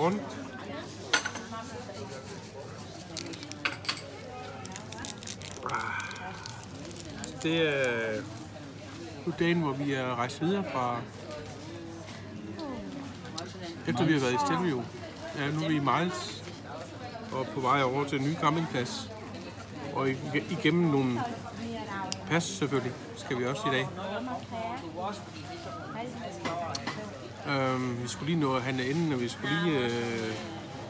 Godmorgen. Ah. Det er øh, nu dagen, hvor vi er rejst videre fra... Efter vi har været i Stelvio. Ja, nu er vi i Miles. Og på vej over til en ny campingplads. Og igennem nogle pas selvfølgelig, skal vi også i dag. Øhm, vi skulle lige nå at handle inden, og vi skulle lige øh,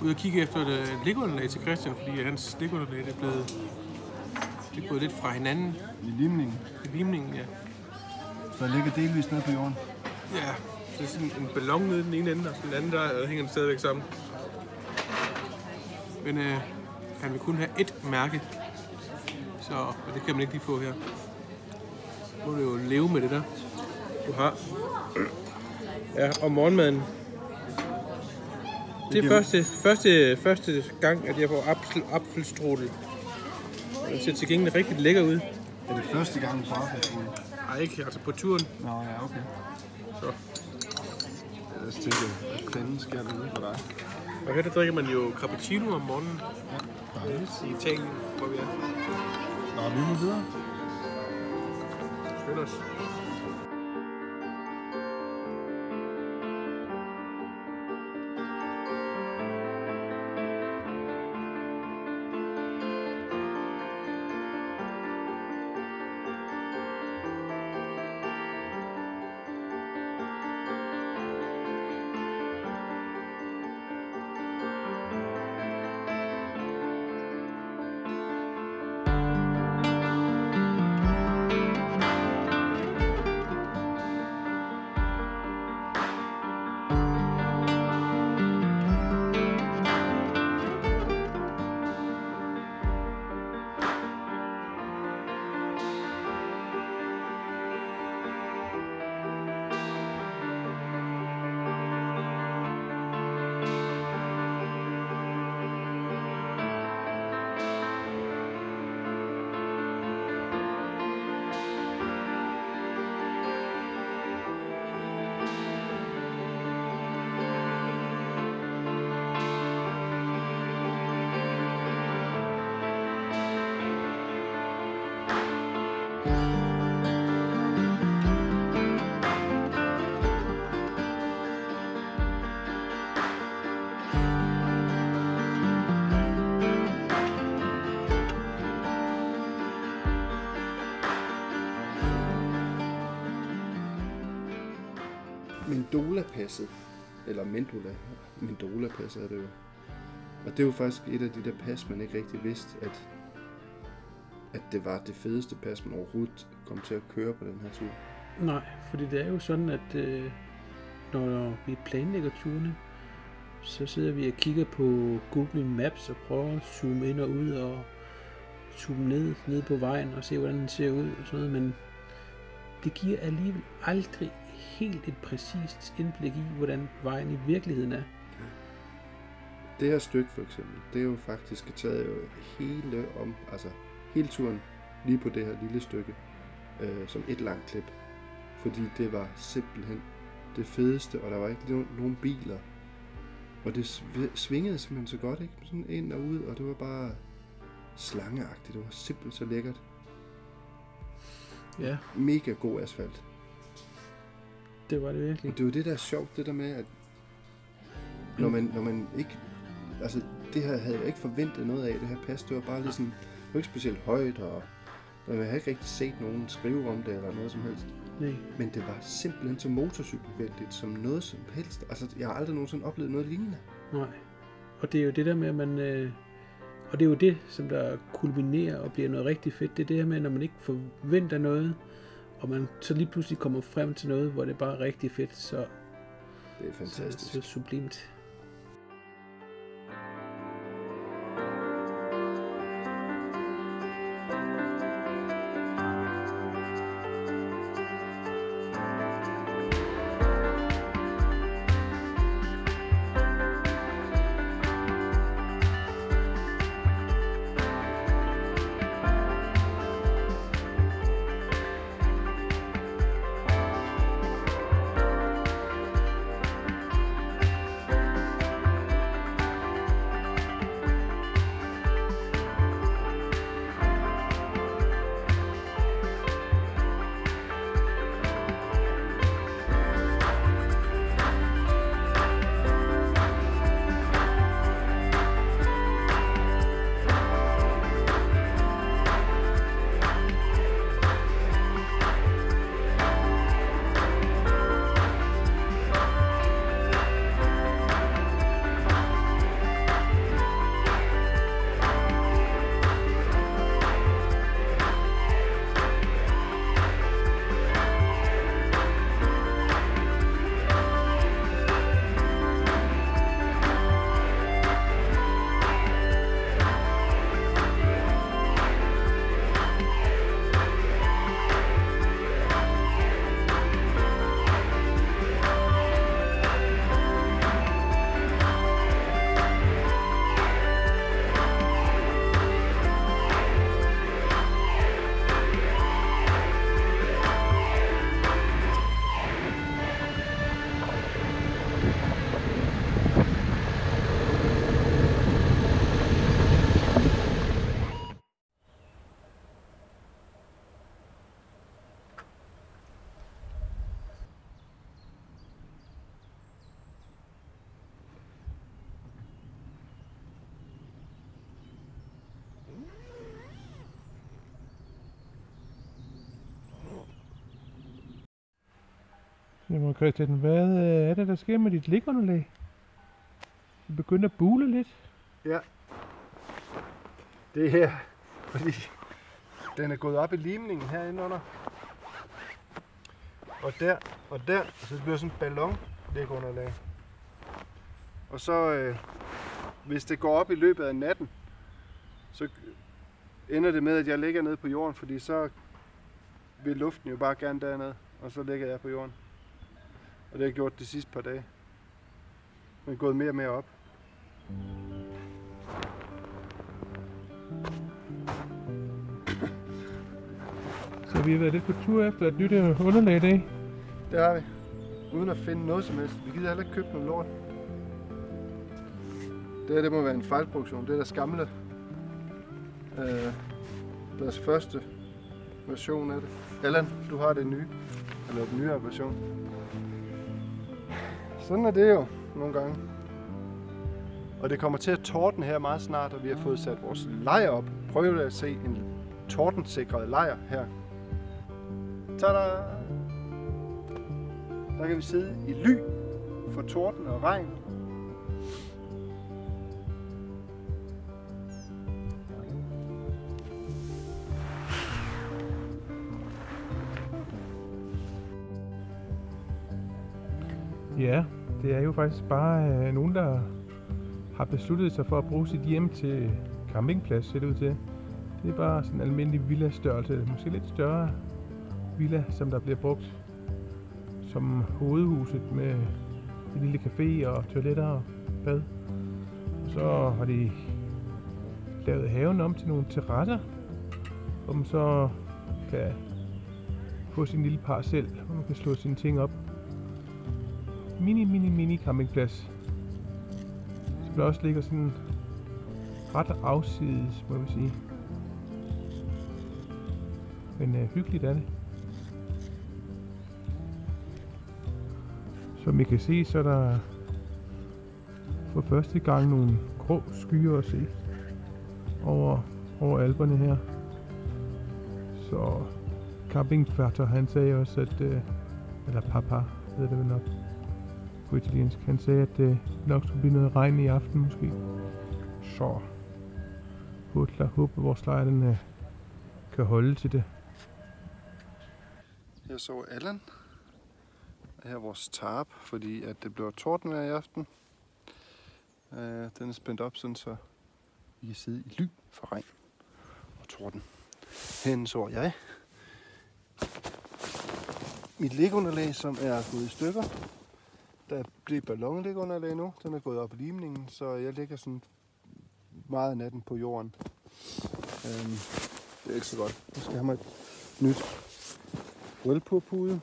ud og kigge efter et liggeunderlag til Christian, fordi hans liggeunderlag er blevet, det er gået lidt fra hinanden I limningen. i limningen. Ja, Så jeg ligger delvis nede på jorden. ja så er sådan en ballon nede i den ene ende, og den anden der øh, hænger den stadigvæk sammen. Men øh, han vil kun have ét mærke, så og det kan man ikke lige få her. Nu må du jo leve med det der, du har. Ja, og morgenmaden. Det er giver- første, første, første gang, at jeg får apfel, apfelstrudel. Det ser til gengæld rigtig lækker ud. Er det første gang på arbejdsskolen? Nej, ikke altså på turen. Nå ja, okay. Så. Jeg tænker, hvad fanden sker der ude for dig? Og her der drikker man jo cappuccino om morgenen Dejligt. i Italien, hvor vi er. Nå, vi må videre. Skynd os. Mendola-passet, eller Mendola, Mendola-passet er det jo. Og det er jo faktisk et af de der pas, man ikke rigtig vidste, at, at det var det fedeste pas, man overhovedet kom til at køre på den her tur. Nej, fordi det er jo sådan, at øh, når vi planlægger turene, så sidder vi og kigger på Google Maps og prøver at zoome ind og ud og zoome ned, ned på vejen og se, hvordan den ser ud og sådan noget, men det giver alligevel aldrig helt et præcist indblik i, hvordan vejen i virkeligheden er. Det her stykke for eksempel, det er jo faktisk taget jo hele om, altså hele turen lige på det her lille stykke, øh, som et langt klip. Fordi det var simpelthen det fedeste, og der var ikke no- nogen biler. Og det sv- svingede simpelthen så godt, ikke? Sådan ind og ud, og det var bare slangeagtigt. Det var simpelthen så lækkert. Ja, Mega god asfalt. Det var det virkelig. Og det er jo det, der er sjovt, det der med, at Når man, når man ikke... Altså, det her havde jeg ikke forventet noget af, det her pas. Det var bare lige sådan... Det var ikke specielt højt, og jeg havde ikke rigtig set nogen skrive om det, eller noget som helst. Nej. Men det var simpelthen så motorcykelvenligt som noget som helst. Altså, jeg har aldrig nogensinde oplevet noget lignende. Nej. Og det er jo det der med, at man... Øh, og det er jo det, som der kulminerer og bliver noget rigtig fedt. Det er det her med, når man ikke forventer noget, og man så lige pludselig kommer frem til noget, hvor det bare er rigtig fedt, så, Det er så, fantastisk. så sublimt. Jamen Christian, hvad øh, er det, der sker med dit ligunderlag? Det begynder at bule lidt. Ja. Det her, fordi den er gået op i limningen herinde under. Og der, og der, så det bliver sådan en ballon ligunderlag. Og så, øh, hvis det går op i løbet af natten, så ender det med, at jeg ligger nede på jorden, fordi så vil luften jo bare gerne dernede, og så ligger jeg på jorden. Og det har jeg gjort de sidste par dage. Men gået mere og mere op. Så vi har været lidt på tur efter et nyt øh, underlag i dag. Det har vi. Uden at finde noget som helst. Vi gider heller ikke købe noget lort. Det her, det må være en fejlproduktion. Det er deres gamle. Øh, deres første version af det. Allan, du har det nye. Eller den nyere version. Sådan er det jo nogle gange. Og det kommer til at torden her meget snart, og vi har fået sat vores lejr op. Prøv at se en tordensikret lejr her. Tada! Der kan vi sidde i ly for torden og regn. Ja, det er jo faktisk bare øh, nogen, der har besluttet sig for at bruge sit hjem til campingplads, ser det ud til. Det er bare sådan en almindelig villa-størrelse, måske lidt større villa, som der bliver brugt som hovedhuset med en lille café og toiletter og bad. Og så har de lavet haven om til nogle terrasser, hvor man så kan få sin lille parcel, hvor man kan slå sine ting op mini, mini, mini campingplads. Som der også ligger sådan ret afsides, må vi sige. Men øh, hyggeligt er det. Som I kan se, så er der for første gang nogle grå skyer at se over, over alberne her. Så campingfatter, han sagde også, at, øh, eller papa, hedder det vel nok på italiensk, han sagde, at det nok skulle blive noget regn i aften måske. Så håber jeg håber, at vores lejr den, øh, kan holde til det. Her så Allan. Her er vores tarp, fordi at det bliver tordenvejr i aften. Øh, den er spændt op, sådan så vi kan sidde i ly for regn og torden. Hen så jeg mit lægunderlag, som er gået i stykker. Der bliver ballonlægunderlag nu. Den er gået op i limningen, så jeg ligger sådan meget af natten på jorden. Øhm, det er ikke så godt. Nu skal jeg have mig et nyt rølpåpude.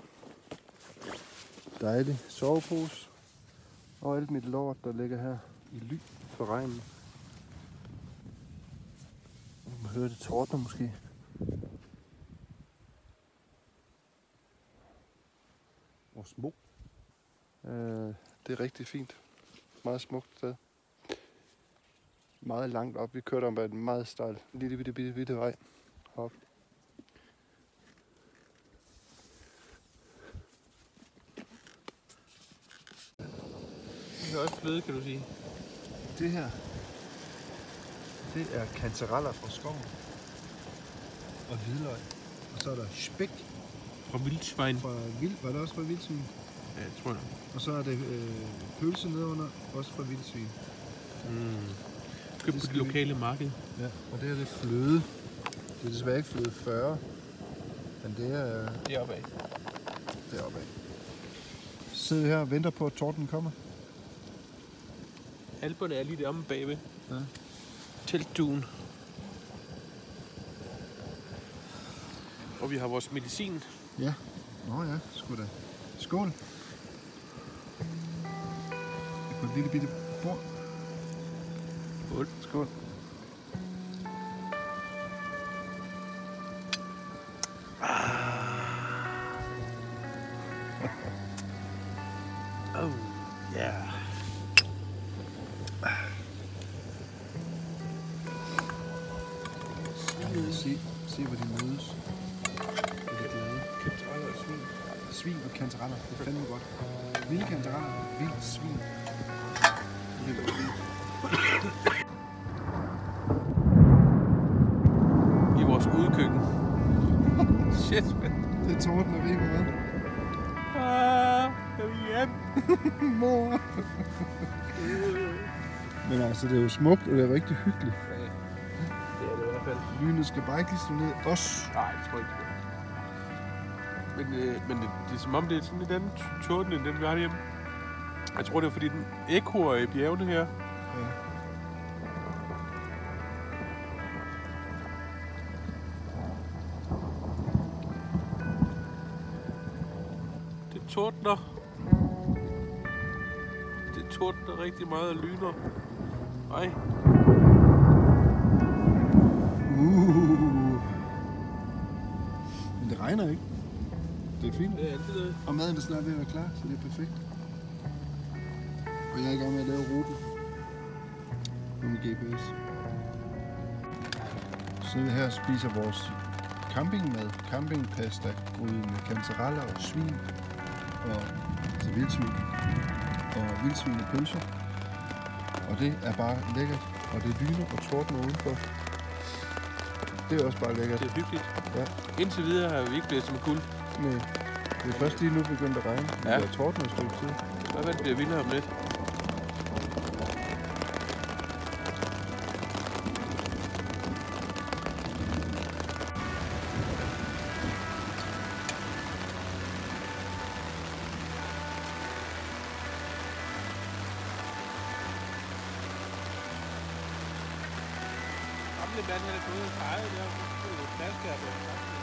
Dejlig sovepose. Og alt mit lort, der ligger her i ly for regnen. Man hører det tordner måske. Og smuk. Øh, det er rigtig fint. Meget smukt sted. Meget langt op. Vi kørte om en meget stejl, lille bitte, bitte, bitte vej. Hop. Det er også fløde, kan du sige. Det her, det er kantereller fra skoven. Og hvidløg. Og så er der spæk Fra vildsvin. fra vild. Var det også fra vildsvin? Ja, det tror jeg. Og så er det øh, pølse nedenunder, også fra vildsvin. Mm. Købt Det på det vi- lokale marked. Ja. Og det her det er fløde. Det er desværre ikke fløde 40, men det er Det er opad. deroppe af. Så sidder vi her og venter på, at torden kommer. Alberne er lige deromme bagved. Ja. Teltduen. Og vi har vores medicin. Ja. Nå ja, sgu da. Skål. Et lille bitte bord. Skål. Skål. Oh, yeah. Se, se hvor de mødes. Hvor de er glade. Kantareller og svin. Svin og kantereller. Det er fandme godt. Vilde kantereller. Vildt svin. I vores udkøkken. Shit, man. Det er torden og river med. Ah, er vi hjem? Mor. Men altså, det er jo smukt, og det er rigtig hyggeligt. Ja, det er det i hvert fald. Lynet skal bare ikke lige slå ned. Os. Nej, det tror jeg ikke. Men, øh, men det, det, er som om, det er sådan en anden torden, end den vi har hjemme. Jeg tror, det er fordi, den ekkoer i bjergene her. Ja. Det tordner. Det tordner rigtig meget og lyner. Ej, Uh. Men det regner ikke. Det er fint. det er noget. Og maden er snart ved at være klar, så det er perfekt. Og jeg er i gang med at lave ruten. Med GPS. Så vi her og spiser vores campingmad. Campingpasta, gryde med kantereller og svin. Og til vildsvin. Og vildsvin og pølser. Og det er bare lækkert. Og det lyner og tordner udenfor. Det er også bare lækkert. Det er hyggeligt. Ja. Indtil videre har vi ikke blevet som kul. Nej. Det er først lige nu begyndt at regne. Ja. Det er torden et stykke tid. Hvad det bliver vildere om lidt? Mand, han er gået og peget der. Det er jo fladskærpe.